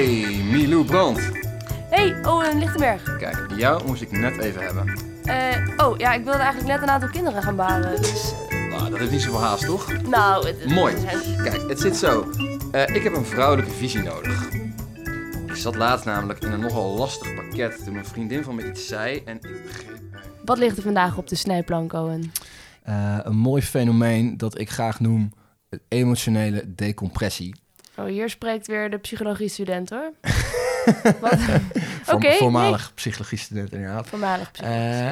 Hey, Milou Brandt. Hey, Owen Lichtenberg. Kijk, jou moest ik net even hebben. Eh, oh, ja, ik wilde eigenlijk net een aantal kinderen gaan baren. Dus, Nou, dat heeft niet zoveel haast, toch? nou, het, Mooi. Kijk, het zit zo. Eh, ik heb een vrouwelijke visie nodig. Ik zat laatst namelijk in een nogal lastig pakket toen een vriendin van me iets zei en ik begreep... Wat ligt er vandaag op de snijplank, Owen? Eh, een mooi fenomeen dat ik graag noem emotionele decompressie. Oh, hier spreekt weer de psychologie-student, hoor. Oké, voormalig psychologie-student inderdaad. Voormalig psychologie. Eh,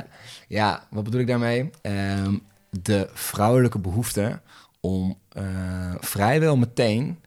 ja, wat bedoel ik daarmee? Ehm, de vrouwelijke behoefte om eh, vrijwel meteen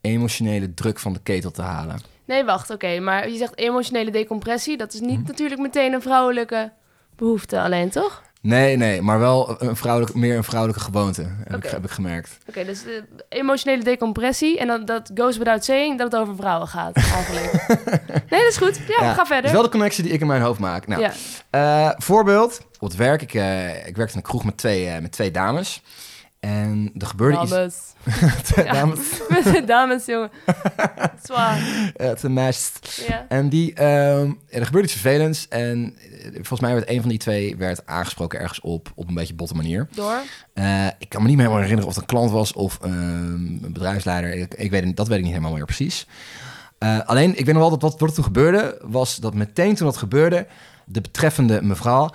emotionele druk van de ketel te halen. Nee, wacht, oké. maar je zegt emotionele decompressie. Dat is niet Hm. natuurlijk meteen een vrouwelijke behoefte alleen, toch? Nee, nee, maar wel een vrouwelijk, meer een vrouwelijke gewoonte, heb, ik, heb ik gemerkt. Oké, dus eh, emotionele decompressie. En dan, dat goes without saying dat het over vrouwen gaat, eigenlijk. nee, dat is goed. Ja, ga Dat verder. is wel de connectie die ik in mijn hoofd maak. Nou, ja. eh, voorbeeld, op het werk, ik, eh, ik werkte in een kroeg met twee, eh, met twee dames. En er gebeurde iets... Dames. Ja. dames, Dames, jongen. Zwaar. twee meisjes. Ja. En die, ehm, er gebeurde iets vervelends. En eh, volgens mij werd een van die twee werd aangesproken ergens op, op een beetje botte manier. Door. Eh, ik kan me niet meer helemaal herinneren of het een klant was of ehm, een bedrijfsleider. Ik, ik weet, het- dat weet ik niet helemaal meer precies. Eh, alleen, ik weet nog wel dat wat er toen gebeurde, was dat meteen toen dat gebeurde, de betreffende mevrouw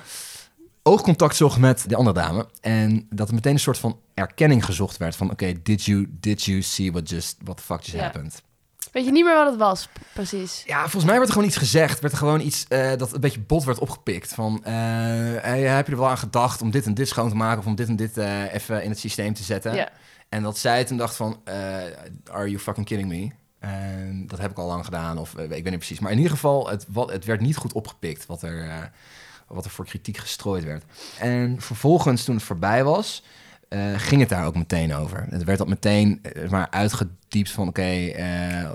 oogcontact zocht met de andere dame. En dat er meteen een soort van erkenning gezocht werd van, oké, did, you, did you see what, just, what the fuck just Ja. happened? Weet je niet meer wat het was, precies. Ja, volgens mij werd er gewoon iets gezegd. Werd er gewoon iets eh, dat een beetje bot werd opgepikt. Van, eh, hey, heb je er wel aan gedacht om dit en dit schoon te maken... of om dit en dit eh, even in het systeem te zetten? Ja. En dat zij toen dacht van, are you fucking kidding me? En dat heb ik al lang gedaan, of ik weet niet precies. Maar in ieder geval, het, wat, het werd niet goed opgepikt wat er, wat er voor kritiek gestrooid werd. En vervolgens, toen het voorbij was, eh, ging het daar ook meteen over. Het werd dat meteen eh, maar uitgediept van, oké, eh,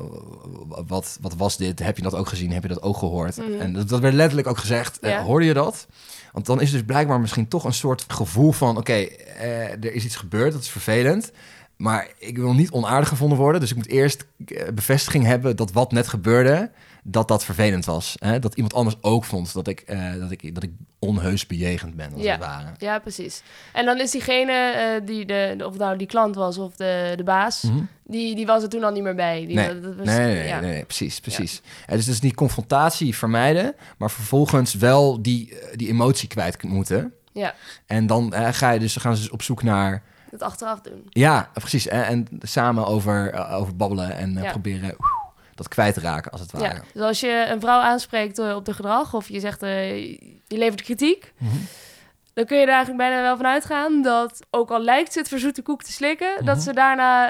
wat, wat was dit? Heb je dat ook gezien? Heb je dat ook gehoord? Mhm. En dat, dat werd letterlijk ook gezegd. Ja. hoorde je dat? Want dan is dus blijkbaar misschien toch een soort gevoel van... oké, er is iets gebeurd, dat is vervelend... maar ik wil niet onaardig gevonden worden... dus ik moet eerst eh, bevestiging hebben dat wat net gebeurde... dat dat vervelend was. Hè? Dat iemand anders ook vond dat ik, eh, dat ik, dat ik onheus bejegend ben, als Ja. het ware. Ja, precies. En dan is diegene, eh, die de, of nou die klant was of de, de baas, Mhm. die, die was er toen al niet meer bij. Die, Nee. dat- was- Nee, nee, nee, ja. nee, nee, precies, precies. En dus, dus die confrontatie vermijden... maar vervolgens wel die, die emotie kwijt moeten... Ja, En dan ga je dus, gaan ze dus op zoek naar het achteraf doen. Ja, precies. En, en samen over, eh, over babbelen en eh, proberen dat kwijt te raken, als het ware. Ja. Dus als je een vrouw aanspreekt eh, op de gedrag of je zegt, je levert kritiek, Mhm. dan kun je er eigenlijk bijna wel van uitgaan dat, ook al lijkt ze het verzoete koek te slikken, dat Mhm. ze daarna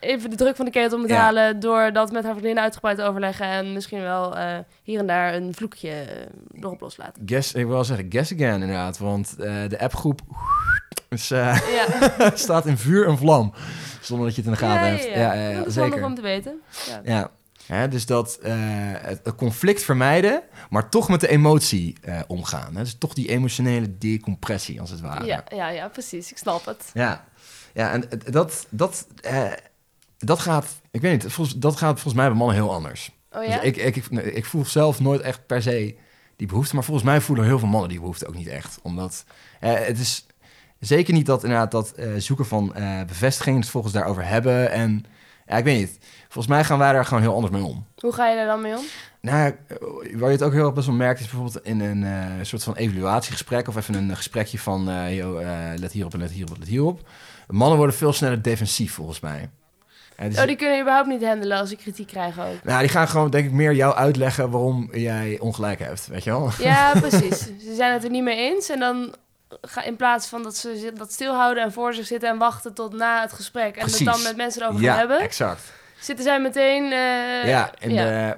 even de druk van de ketel moet Ja. halen door dat met haar vriendin uitgebreid te overleggen en misschien wel hier en daar een vloekje erop loslaten. Guess, ik wil wel zeggen, guess again inderdaad. Want eh, de appgroep is, eh, Ja, staat in vuur en vlam. Zonder dat je het in de gaten ja, hebt. ja, ja. ja, dat is zeker. handig om te weten. Ja. Ja. Hè, dus dat eh, het, conflict vermijden, maar toch met de emotie eh, omgaan. Hè? Dus toch die emotionele decompressie, als het ware. Ja, ja, ja, precies. Ik snap het. Ja, ja en dat, dat, dat gaat, ik weet niet, volgens, dat gaat volgens mij bij mannen heel anders. Oh ja? Dus ik, ik, ik, nee, ik voel zelf nooit echt per se die behoefte, maar volgens mij voelen heel veel mannen die behoefte ook niet echt. Omdat het is zeker niet dat inderdaad dat eh, zoeken van eh, bevestiging, het volgens daarover hebben en ja, ik weet niet. Volgens mij gaan wij daar gewoon heel anders mee om. Hoe ga je daar dan mee om? Nou, ja, waar je het ook heel best wel merkt, is bijvoorbeeld in een eh, soort van evaluatiegesprek of even een gesprekje van, eh, yo, eh, let hierop en let hierop, let hierop. Mannen worden veel sneller defensief volgens mij. Dus- Oh, die kunnen je überhaupt niet handelen als ik kritiek krijg ook. Nou, die gaan gewoon, denk ik, meer jou uitleggen waarom jij ongelijk hebt, weet je wel? Ja, precies. Ze zijn het er niet mee eens. En dan in plaats van dat ze dat stilhouden en voor zich zitten en wachten tot na het gesprek. En Precies. het dan met mensen erover ja, gaan hebben. exact. Zitten zij meteen... eh, ja, in ja. de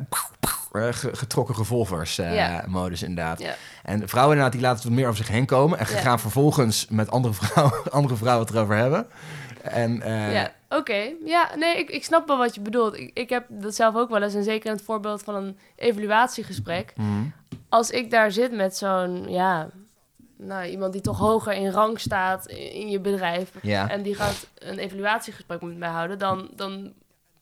eh, ge- getrokken revolvers eh, Ja. inderdaad. Ja. En vrouwen inderdaad, die laten het wat meer over zich heen komen. En gaan vervolgens met andere vrouwen, andere vrouwen het erover hebben. En Ja, oké. Ja, nee, ik, ik snap wel wat je bedoelt. Ik, ik heb dat zelf ook wel eens. En zeker in het voorbeeld van een evaluatiegesprek. mhm. Als ik daar zit met zo'n, ja... Nou, iemand die toch hoger in rang staat in, in je bedrijf. ja. En die gaat een evaluatiegesprek met mij houden. Dan, dan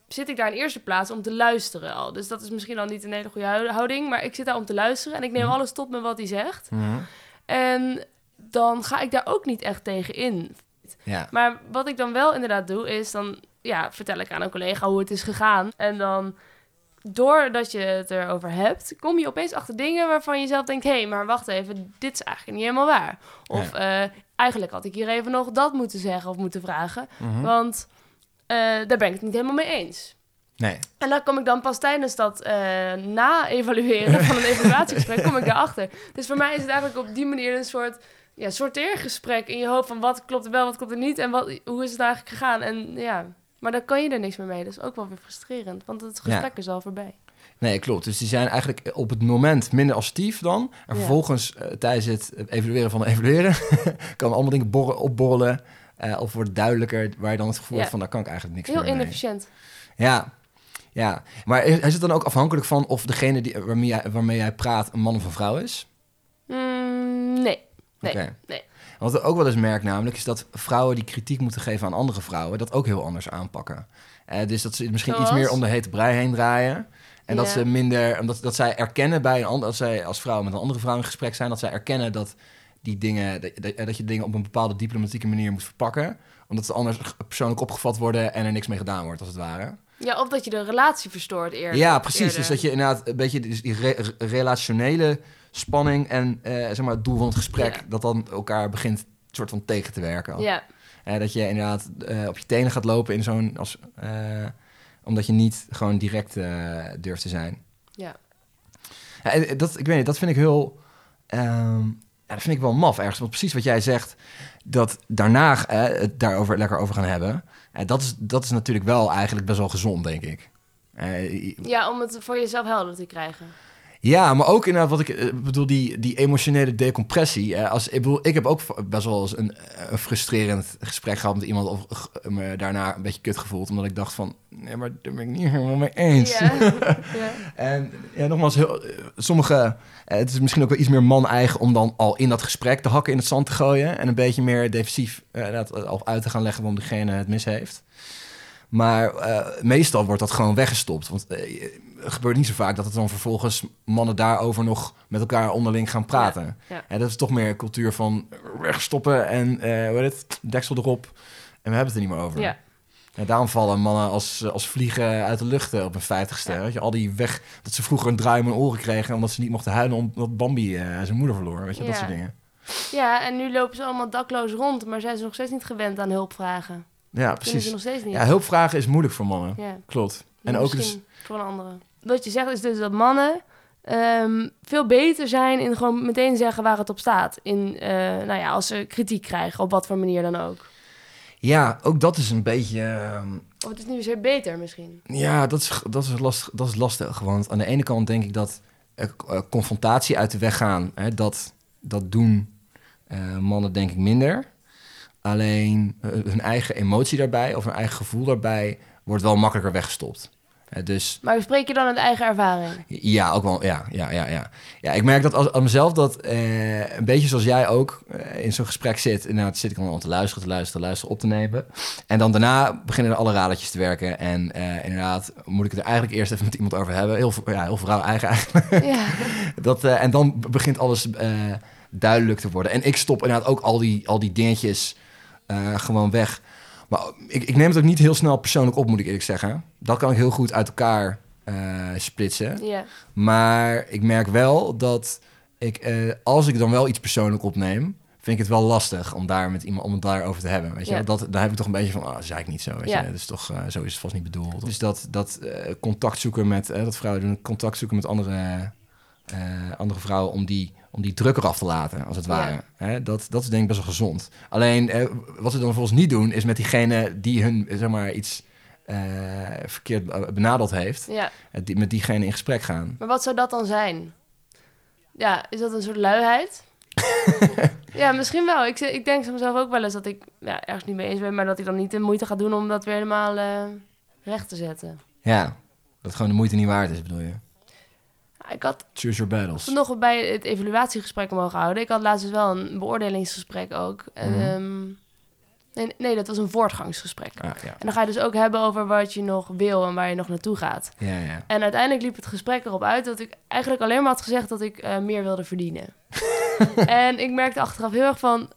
zit ik daar in eerste plaats om te luisteren al. Dus dat is misschien al niet een hele goede hou- houding, maar ik zit daar om te luisteren en ik neem Mhm. alles tot me wat hij zegt. Mhm. En dan ga ik daar ook niet echt tegen in. Ja. Maar wat ik dan wel inderdaad doe, is dan ja, vertel ik aan een collega hoe het is gegaan. En dan, doordat je het erover hebt, kom je opeens achter dingen waarvan je zelf denkt: hé, hey, maar wacht even, dit is eigenlijk niet helemaal waar. Of eh, eigenlijk had ik hier even nog dat moeten zeggen of moeten vragen. Mhm. Want eh, daar ben ik het niet helemaal mee eens. Nee. En dan kom ik dan pas tijdens dat eh, na-evalueren van een evaluatiegesprek, kom ik daarachter. Dus voor mij is het eigenlijk op die manier een soort ja, sorteergesprek in je hoofd van wat klopt er wel, wat klopt er niet en wat, hoe is het eigenlijk gegaan. En ja, maar dan kan je er niks meer mee. Dat is ook wel weer frustrerend, want het gesprek is al voorbij. Nee, klopt. Dus die zijn eigenlijk op het moment minder assertief dan. En vervolgens eh, tijdens het evalueren van de evalueren... kan allemaal dingen borren, opborrelen. eh, of wordt duidelijker waar je dan het gevoel hebt van... daar kan ik eigenlijk niks Heel meer mee. inefficiënt. Ja, ja. Maar is is het dan ook afhankelijk van of degene die, waarmee, jij, waarmee jij praat een man of een vrouw is? Mm, nee. Nee, nee. Wat ik ook wel eens merk namelijk... is dat vrouwen die kritiek moeten geven aan andere vrouwen... dat ook heel anders aanpakken. Eh, dus dat ze misschien iets meer om de hete brei heen draaien... En dat ze minder, omdat dat zij erkennen bij een ander, als zij als vrouw met een andere vrouw in gesprek zijn, dat zij erkennen dat die dingen, dat, dat, dat je dingen op een bepaalde diplomatieke manier moet verpakken, omdat ze anders persoonlijk opgevat worden en er niks mee gedaan wordt, als het ware. Ja, of dat je de relatie verstoort eerder. ja, precies. eerder. Dus dat je inderdaad een beetje die re- re- relationele spanning en eh, zeg maar het doel van het gesprek, Ja. dat dan elkaar begint soort van tegen te werken. Ja, Eh, dat je inderdaad eh, op je tenen gaat lopen in zo'n als, omdat je niet gewoon direct durft te zijn. ja. En dat, ik weet niet, dat vind ik heel... ehm, ja, dat vind ik wel maf ergens. Want precies wat jij zegt, dat daarna het daarover lekker over gaan hebben... eh, dat, is, dat is natuurlijk wel eigenlijk best wel gezond, denk ik. Ja, om het voor jezelf helder te krijgen. Ja, maar ook inderdaad wat ik eh, bedoel, die, die emotionele decompressie. Eh, als, ik bedoel, ik heb ook best wel eens een, een frustrerend gesprek gehad met iemand... of g- me daarna een beetje kut gevoeld, omdat ik dacht van... nee, maar daar ben ik niet helemaal mee eens. Ja. ja. En ja, nogmaals, heel, eh, sommige... eh, het is misschien ook wel iets meer man-eigen om dan al in dat gesprek de hakken in het zand te gooien... en een beetje meer defensief eh, al uit te gaan leggen waarom diegene het mis heeft. Maar eh, meestal wordt dat gewoon weggestopt. Want eh, het gebeurt niet zo vaak dat het dan vervolgens mannen daarover nog met elkaar onderling gaan praten. ja. En dat is toch meer een cultuur van wegstoppen en eh heet het, deksel erop. En we hebben het er niet meer over. ja. En daarom vallen mannen als, als vliegen uit de lucht eh, op een vijftigste. Ja. Weet je, al die weg, dat ze vroeger een draai om hun oren kregen... omdat ze niet mochten huilen omdat Bambi eh, zijn moeder verloor. Weet je, dat soort dingen. Ja, en nu lopen ze allemaal dakloos rond, maar zijn ze nog steeds niet gewend aan hulpvragen. Ja, precies. ze nog steeds niet. Ja, hulpvragen is moeilijk voor mannen. Ja, Klopt. En ook dus... voor een andere. Wat je zegt is dus dat mannen ehm, veel beter zijn in gewoon meteen zeggen waar het op staat. In, eh, nou ja, als ze kritiek krijgen, op wat voor manier dan ook. Ja, ook dat is een beetje... Of het is per se beter misschien. Ja, dat is, dat, is lastig, dat is lastig. Want aan de ene kant denk ik dat eh, confrontatie uit de weg gaan... Hè, dat, dat doen eh, mannen denk ik minder. Alleen eh, hun eigen emotie daarbij of hun eigen gevoel daarbij... wordt wel makkelijker weggestopt. Dus Maar spreek je dan uit eigen ervaring? ja, ook wel. Ja, ja, ja, ja. ja ik merk dat als, aan mezelf dat eh, een beetje zoals jij ook eh, in zo'n gesprek zit. Inderdaad, zit ik dan al te luisteren, te luisteren, te luisteren, op te nemen. En dan daarna beginnen alle radertjes te werken. En eh, inderdaad, moet ik het er eigenlijk eerst even met iemand over hebben. Heel, ja, heel vrouw eigen eigenlijk. ja. Dat, eh, en dan begint alles eh, duidelijk te worden. En ik stop inderdaad ook al die, al die dingetjes eh, gewoon weg. Maar ik, ik neem het ook niet heel snel persoonlijk op, moet ik eerlijk zeggen. Dat kan ik heel goed uit elkaar eh, splitsen. ja. Maar ik merk wel dat ik, eh, als ik dan wel iets persoonlijk opneem, vind ik het wel lastig om daar met iemand om het daarover te hebben. Weet je, Ja. dat, daar heb ik toch een beetje van, ah, dat zei ik niet zo. Weet Ja. je, dat is toch, zo is het vast niet bedoeld. Dus dat, dat contact zoeken met, dat vrouwen doen, contact zoeken met andere, andere vrouwen om die, om die druk eraf te laten, als het Ja. ware. Dat, dat is denk ik best wel gezond. Alleen, eh, wat ze dan vervolgens niet doen, is met diegene die hun, eh, zeg maar, iets eh, verkeerd benadeld heeft, ja. die, met diegene in gesprek gaan. Maar wat zou dat dan zijn? Ja, is dat een soort luiheid? ja, misschien wel. Ik, ik denk mezelf ook wel eens dat ik ja, ergens niet mee eens ben, maar dat ik dan niet de moeite ga doen om dat weer helemaal recht te zetten. Ja, dat gewoon de moeite niet waard is, bedoel je? Ik had Choose your battles. nog bij het evaluatiegesprek mogen houden. Ik had laatst dus wel een beoordelingsgesprek ook. En, Mhm. ehm, Nee, nee, dat was een voortgangsgesprek. Ah, ja. En dan ga je dus ook hebben over wat je nog wil en waar je nog naartoe gaat. Ja, ja. En uiteindelijk liep het gesprek erop uit dat ik eigenlijk alleen maar had gezegd dat ik eh, meer wilde verdienen. en ik merkte achteraf heel erg van,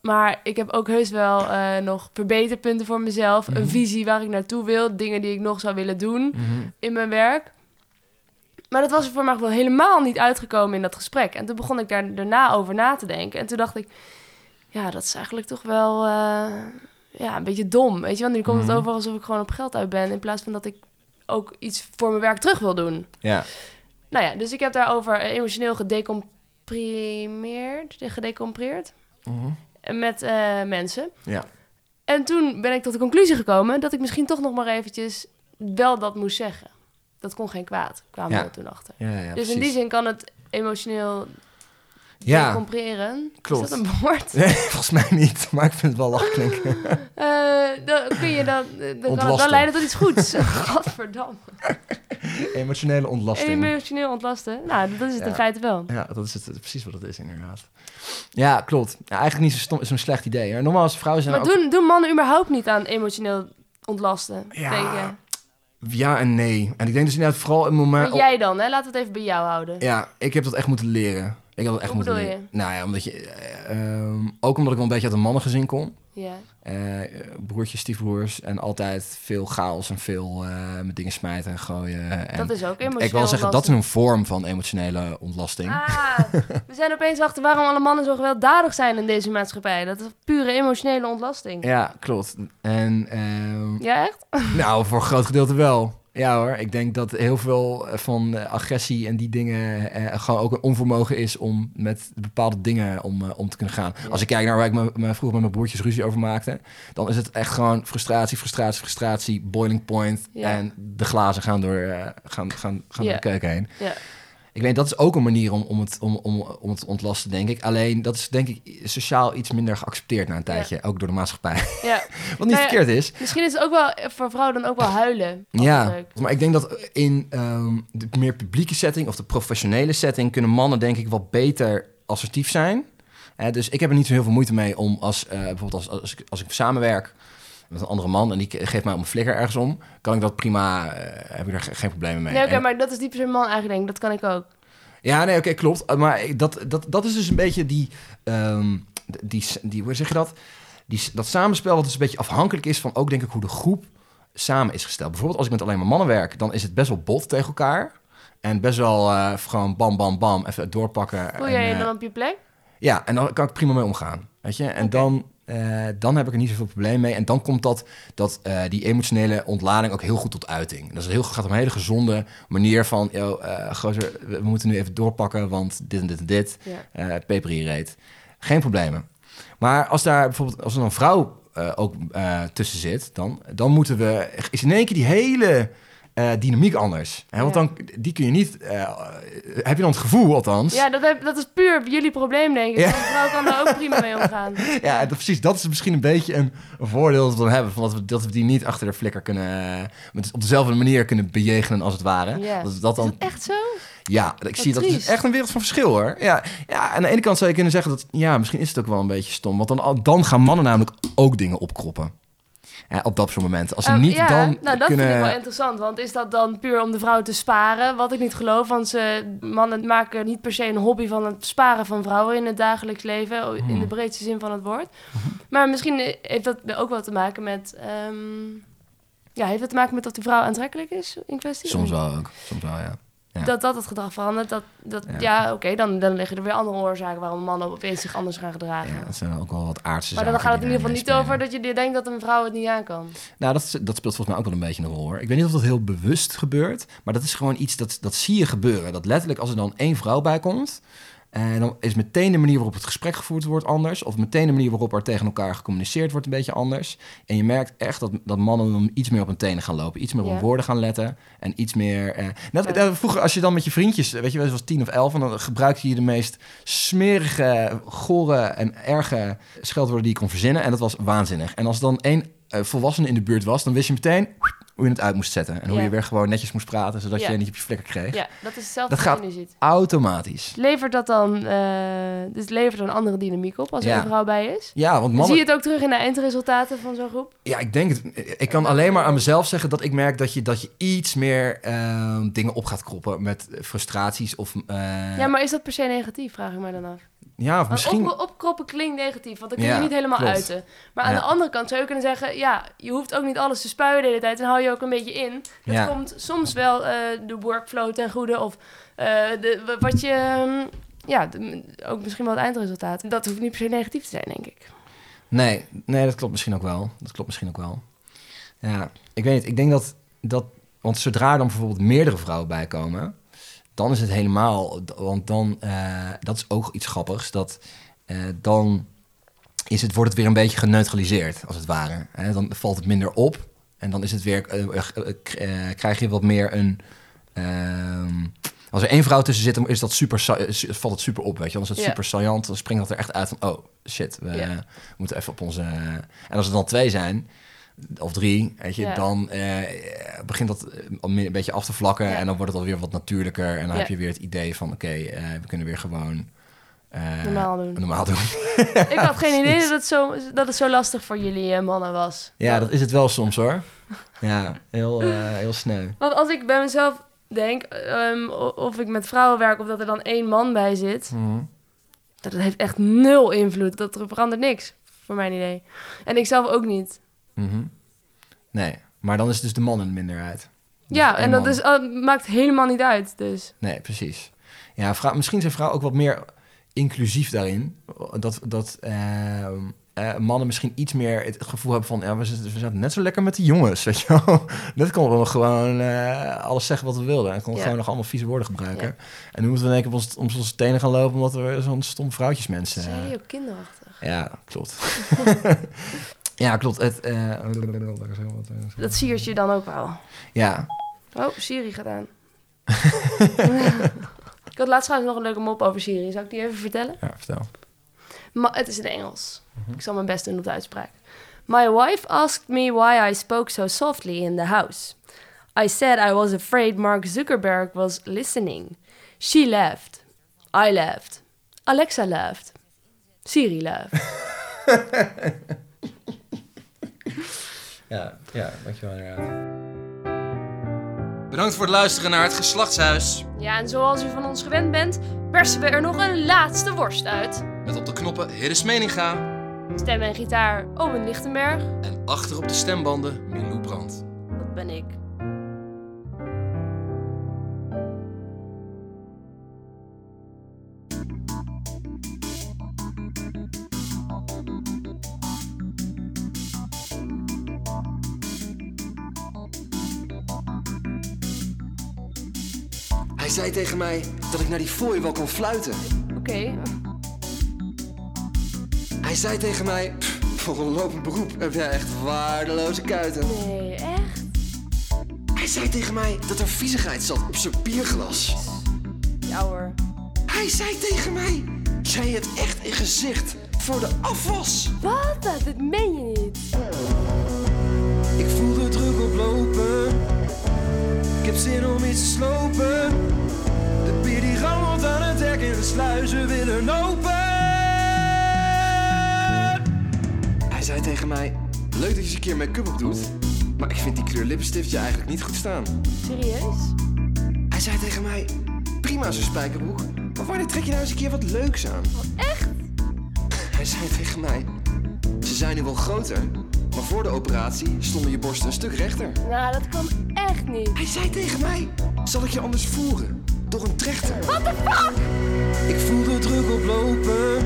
maar ik heb ook heus wel eh, nog verbeterpunten voor mezelf. Mhm. Een visie waar ik naartoe wil, dingen die ik nog zou willen doen Mhm. in mijn werk. Maar dat was er voor mij wel helemaal niet uitgekomen in dat gesprek. En toen begon ik daar daarna over na te denken. En toen dacht ik, ja, dat is eigenlijk toch wel eh, ja, een beetje dom. Weet je, want nu komt Mhm. het over alsof ik gewoon op geld uit ben. In plaats van dat ik ook iets voor mijn werk terug wil doen. Ja. Nou ja, dus ik heb daarover emotioneel gedecomprimeerd, gedecompreerd Mhm. met eh, mensen. Ja. En toen ben ik tot de conclusie gekomen dat ik misschien toch nog maar eventjes wel dat moest zeggen. Dat kon geen kwaad, kwamen Ja. we toen achter. Ja, ja, dus in die zin kan het emotioneel Ja. decompreren. klopt. Is dat een woord? Nee, volgens mij niet, maar ik vind het wel lach klinken. Eh, dan kun je dan, eh, dan kan het wel Ontlasten. leiden tot iets goeds. Gadverdamme. Emotionele ontlasting. Emotioneel ontlasten. Nou, dat is het Ja. in feite wel. Ja, dat is het, precies wat het is inderdaad. Ja, klopt. Ja, eigenlijk niet zo stom, zo'n slecht idee. Hè. Normaal als vrouwen zijn Maar ook... doen, doen mannen überhaupt niet aan emotioneel ontlasten, Ja, denk je? Ja en nee. En ik denk dus inderdaad vooral een moment... Maar jij dan, hè? We het even bij jou houden. Ja, ik heb dat echt moeten leren. Ik heb dat echt Hoe moeten leren. Nou ja, omdat je... eh, ehm, ook omdat ik wel een beetje uit een mannengezin kom. Ja. Eh, broertjes, stiefbroers. En altijd veel chaos en veel eh, met dingen smijten en gooien. En Dat is ook emotioneel ik wil zeggen, dat is een vorm van emotionele ontlasting. Ah, we zijn opeens achter waarom alle mannen zo gewelddadig zijn in deze maatschappij. Dat is pure emotionele ontlasting. Ja, klopt. En ehm, Ja, echt? nou, voor een groot gedeelte wel. Ja hoor, ik denk dat heel veel eh, van eh, agressie en die dingen eh, gewoon ook een onvermogen is om met bepaalde dingen om, om te kunnen gaan. Ja. Als ik kijk naar waar ik me, me vroeger met mijn broertjes ruzie over maakte, dan is het echt gewoon frustratie, frustratie, frustratie, boiling point. Ja. En de glazen gaan door, gaan, gaan, gaan Ja. door de keuken heen. Ja. Ik weet, dat is ook een manier om, om, het, om, om, om het te ontlasten, denk ik. Alleen dat is denk ik sociaal iets minder geaccepteerd na een tijdje, ook door de maatschappij. Ja. Wat niet Nou verkeerd is. Misschien is het ook wel voor vrouwen dan ook wel huilen. Ja, maar ik denk dat in ehm, de meer publieke setting of de professionele setting kunnen mannen denk ik wat beter assertief zijn. Eh, dus ik heb er niet zo heel veel moeite mee om als eh, bijvoorbeeld als, als, ik, als ik samenwerk met een andere man en die ge- geeft mij om een flikker ergens om, kan ik dat prima, eh, heb ik ge- geen problemen mee. Nee, oké, En- maar dat is die per se man eigenlijk denk ik. Dat kan ik ook. Ja, nee, oké, klopt. Uh, Maar dat, dat, dat is dus een beetje die, ehm, die, die, hoe zeg je dat? Die, dat samenspel wat dus een beetje afhankelijk is van ook denk ik hoe de groep samen is gesteld. Bijvoorbeeld als ik met alleen maar mannen werk, dan is het best wel bot tegen elkaar. En best wel eh, gewoon bam, bam, bam, even doorpakken. Voel en, jij je eh, dan op je plek? ja, en dan kan ik prima mee omgaan. Weet je? En dan, eh, dan heb ik er niet zoveel probleem mee. En dan komt dat, dat eh, die emotionele ontlading ook heel goed tot uiting. Dat is heel, gaat om een hele gezonde manier van... Yo, eh, gozer, we moeten nu even doorpakken, want dit en dit en dit. Ja. hier reet. Geen problemen. Maar als daar bijvoorbeeld als er een vrouw ook tussen zit... Dan, dan moeten we... Is in één keer die hele... eh, dynamiek anders. Hè? Want Ja. dan, die kun je niet... eh, heb je dan het gevoel, althans... Ja, dat, heb, dat is puur jullie probleem, denk ik. Ja. Vrouw kan daar ook prima mee omgaan. Ja, dat, precies. Dat is misschien een beetje een, voordeel dat we dan hebben. Van dat, we, dat we die niet achter de flikker kunnen... eh, Met, op dezelfde manier kunnen bejegenen als het ware. Ja. Dat, dat Is dan, dat echt zo? ja, ik zie dat is echt een wereld van verschil hoor. Ja, ja, aan de ene kant zou je kunnen zeggen dat... Ja, misschien is het ook wel een beetje stom. Want dan, dan gaan mannen namelijk ook dingen opkroppen. Ja, op dat soort momenten. Als ze Ehm, niet ja, dan nou, dat kunnen... vind ik wel interessant. Want is dat dan puur om de vrouw te sparen? Wat ik niet geloof, want ze, mannen maken niet per se een hobby van het sparen van vrouwen in het dagelijks leven. In Hmm. de breedste zin van het woord. Maar misschien heeft dat ook wel te maken met... ehm, ja, heeft het te maken met dat de vrouw aantrekkelijk is in kwestie? Soms wel ook. Soms wel, ja. Ja. Dat dat het gedrag verandert. Dat, dat, Ja. ja, oké, dan, dan liggen er weer andere oorzaken waarom mannen opeens zich anders gaan gedragen. Ja, dat zijn ook wel wat aardse maar dan gaat het in ieder geval niet over dat je denkt dat een vrouw het niet aan kan. Nou, dat, dat speelt volgens mij ook wel een beetje een rol hoor. Ik weet niet of dat heel bewust gebeurt, maar dat is gewoon iets dat, dat zie je gebeuren. Dat letterlijk als er dan één vrouw bij komt, en dan is meteen de manier waarop het gesprek gevoerd wordt anders, of meteen de manier waarop er tegen elkaar gecommuniceerd wordt een beetje anders. En je merkt echt dat, dat mannen dan iets meer op hun tenen gaan lopen, iets meer op woorden gaan letten en iets meer... Eh, net, Ja. vroeger, als je dan met je vriendjes, weet je wel, zoals tien of elf, en dan gebruikte je de meest smerige, gore en erge scheldwoorden die je kon verzinnen. En dat was waanzinnig. En als dan één eh, volwassene in de buurt was, dan wist je meteen hoe je het uit moest zetten. En hoe je weer gewoon netjes moest praten, zodat je niet op je flikker kreeg. Ja, dat is hetzelfde Dat wat gaat- je nu ziet. Automatisch. Levert dat dan, eh, dus levert een andere dynamiek op als er een vrouw bij is? Ja, want mannen... Zie je het ook terug in de eindresultaten van zo'n groep? Ja, ik denk het. Ik kan alleen maar aan mezelf zeggen dat ik merk dat je, dat je iets meer ehm, dingen op gaat kroppen met frustraties of... eh, ja, maar is dat per se negatief, vraag ik mij dan af. Ja, of Want misschien... op, opkroppen klinkt negatief, want dan kun je Ja, niet helemaal klopt. uiten. Maar aan Ja. de andere kant zou je kunnen zeggen... ja, je hoeft ook niet alles te spuien de hele tijd... en hou je ook een beetje in. Ja. komt soms wel eh, de workflow ten goede... of eh, de, wat je... ehm, ja, de- ook misschien wel het eindresultaat. Dat hoeft niet per se negatief te zijn, denk ik. Nee, nee, dat klopt misschien ook wel. Dat klopt misschien ook wel. Ja, ik weet niet. Ik denk dat, dat... Want zodra er dan bijvoorbeeld meerdere vrouwen bij komen... dan is het helemaal... Want dan... eh, dat is ook iets grappigs. Dat eh, dan is het, wordt het weer een beetje geneutraliseerd, als het ware. Hè, dan valt het minder op. En dan is het weer... eh, krijg je wat meer een... ehm, als er één vrouw tussen zit, dan is dat super, valt het super op, weet je. Dan is het super saillant, dan springt dat er echt uit van... oh, shit, we moeten even op onze... en als er dan twee zijn, of drie, weet je... Ja. dan eh, begint dat eh, een beetje af te vlakken... Ja. en dan wordt het alweer wat natuurlijker... en dan heb je weer het idee van... oké, eh, we kunnen weer gewoon... Normaal doen. normaal doen. Ik had geen idee dat het zo, dat het zo lastig voor jullie mannen was. Ja, dat is het wel soms, hoor. Ja, heel, heel sneu. Want als ik bij mezelf denk... ehm, of ik met vrouwen werk... of dat er dan één man bij zit... Mhm. dat heeft echt nul invloed. Dat er verandert niks, voor mijn idee. En ik zelf ook niet. Mhm. Nee, maar dan is het dus de man de minderheid. Dus Ja, en dat is, uh, maakt helemaal niet uit. Dus Nee, precies. Ja, vrou- misschien zijn vrouwen ook wat meer inclusief daarin. Dat, dat ehm, eh, mannen misschien iets meer het gevoel hebben van... Ja, we, we zaten net zo lekker met de jongens, weet je wel. Net konden we gewoon eh, alles zeggen wat we wilden. En konden we Ja. gewoon nog allemaal vieze woorden gebruiken. En nu moeten we in één keer op ons, om onze tenen gaan lopen... omdat we zo'n stom vrouwtjesmensen... zijn eh, jullie ook kinderachtig. ja, klopt. ja, klopt. Het, eh, Dat siert je dan ook wel. ja, Oh, Siri gaat aan. ik had laatst trouwens nog een leuke mop over Siri. Zou ik die even vertellen? ja, vertel. Het is in Engels. Ik zal mijn best doen op de uitspraak. My wife asked me why I spoke so softly in the house. I said I was afraid Mark Zuckerberg was listening. She laughed. I laughed. Alexa laughed. Siri laughed. Ja, ja, dankjewel inderdaad. Bedankt voor het luisteren naar het Geslachtshuis. Ja, en zoals u van ons gewend bent, persen we er nog een laatste worst uit. Met op de knoppen Hiddes Meninga Stem en gitaar Owen Lichtenberg. en achter op de stembanden Milou Brandt. Dat ben ik. Zei tegen mij dat ik naar die fooi wel kon fluiten. Oké. Hij zei tegen mij, "Pff, voor een lopend beroep heb jij echt waardeloze kuiten. Nee, echt? Hij zei tegen mij dat er viezigheid zat op zijn bierglas. Ja hoor. Hij zei tegen mij, jij hebt echt een gezicht voor de afwas. Wat? Dat meen je niet. Ik voel de druk oplopen. Ik heb zin om iets te slopen. Die rammelt aan het hek en de sluizen willen open. Hij zei tegen mij, leuk dat je eens een keer make-up op doet. Maar ik vind die kleur lippenstift je eigenlijk niet goed staan. Serieus? Hij zei tegen mij, prima zo'n spijkerbroek. Maar wanneer trek je nou eens een keer wat leuks aan? Echt? Hij zei tegen mij, ze zijn nu wel groter. Maar voor de operatie stonden je borsten een stuk rechter. Nou, dat kan echt niet. Hij zei tegen mij: Zal ik je anders voeren? Door een trechter. What the fuck? Ik voel de druk oplopen.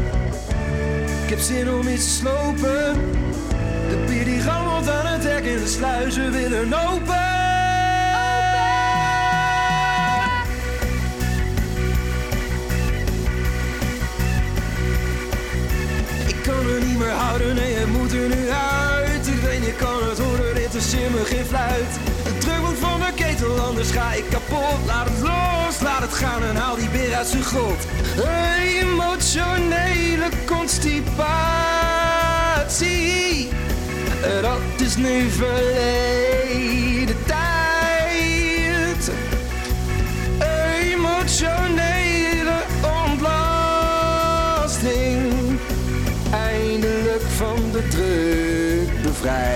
Ik heb zin om iets te slopen. De bier die rammelt aan het hek en de sluizen willen open. Ik kan er niet meer houden, nee, het moet er nu uit. Ik weet, je kan het horen, dit is me geen fluit. De druk moet van de ketel, anders ga ik kapot. Laat het los, laat het gaan en haal die beer uit zijn grot. Emotionele constipatie, dat is nu verleden tijd. Emotionele ontlasting, eindelijk van de druk bevrijd.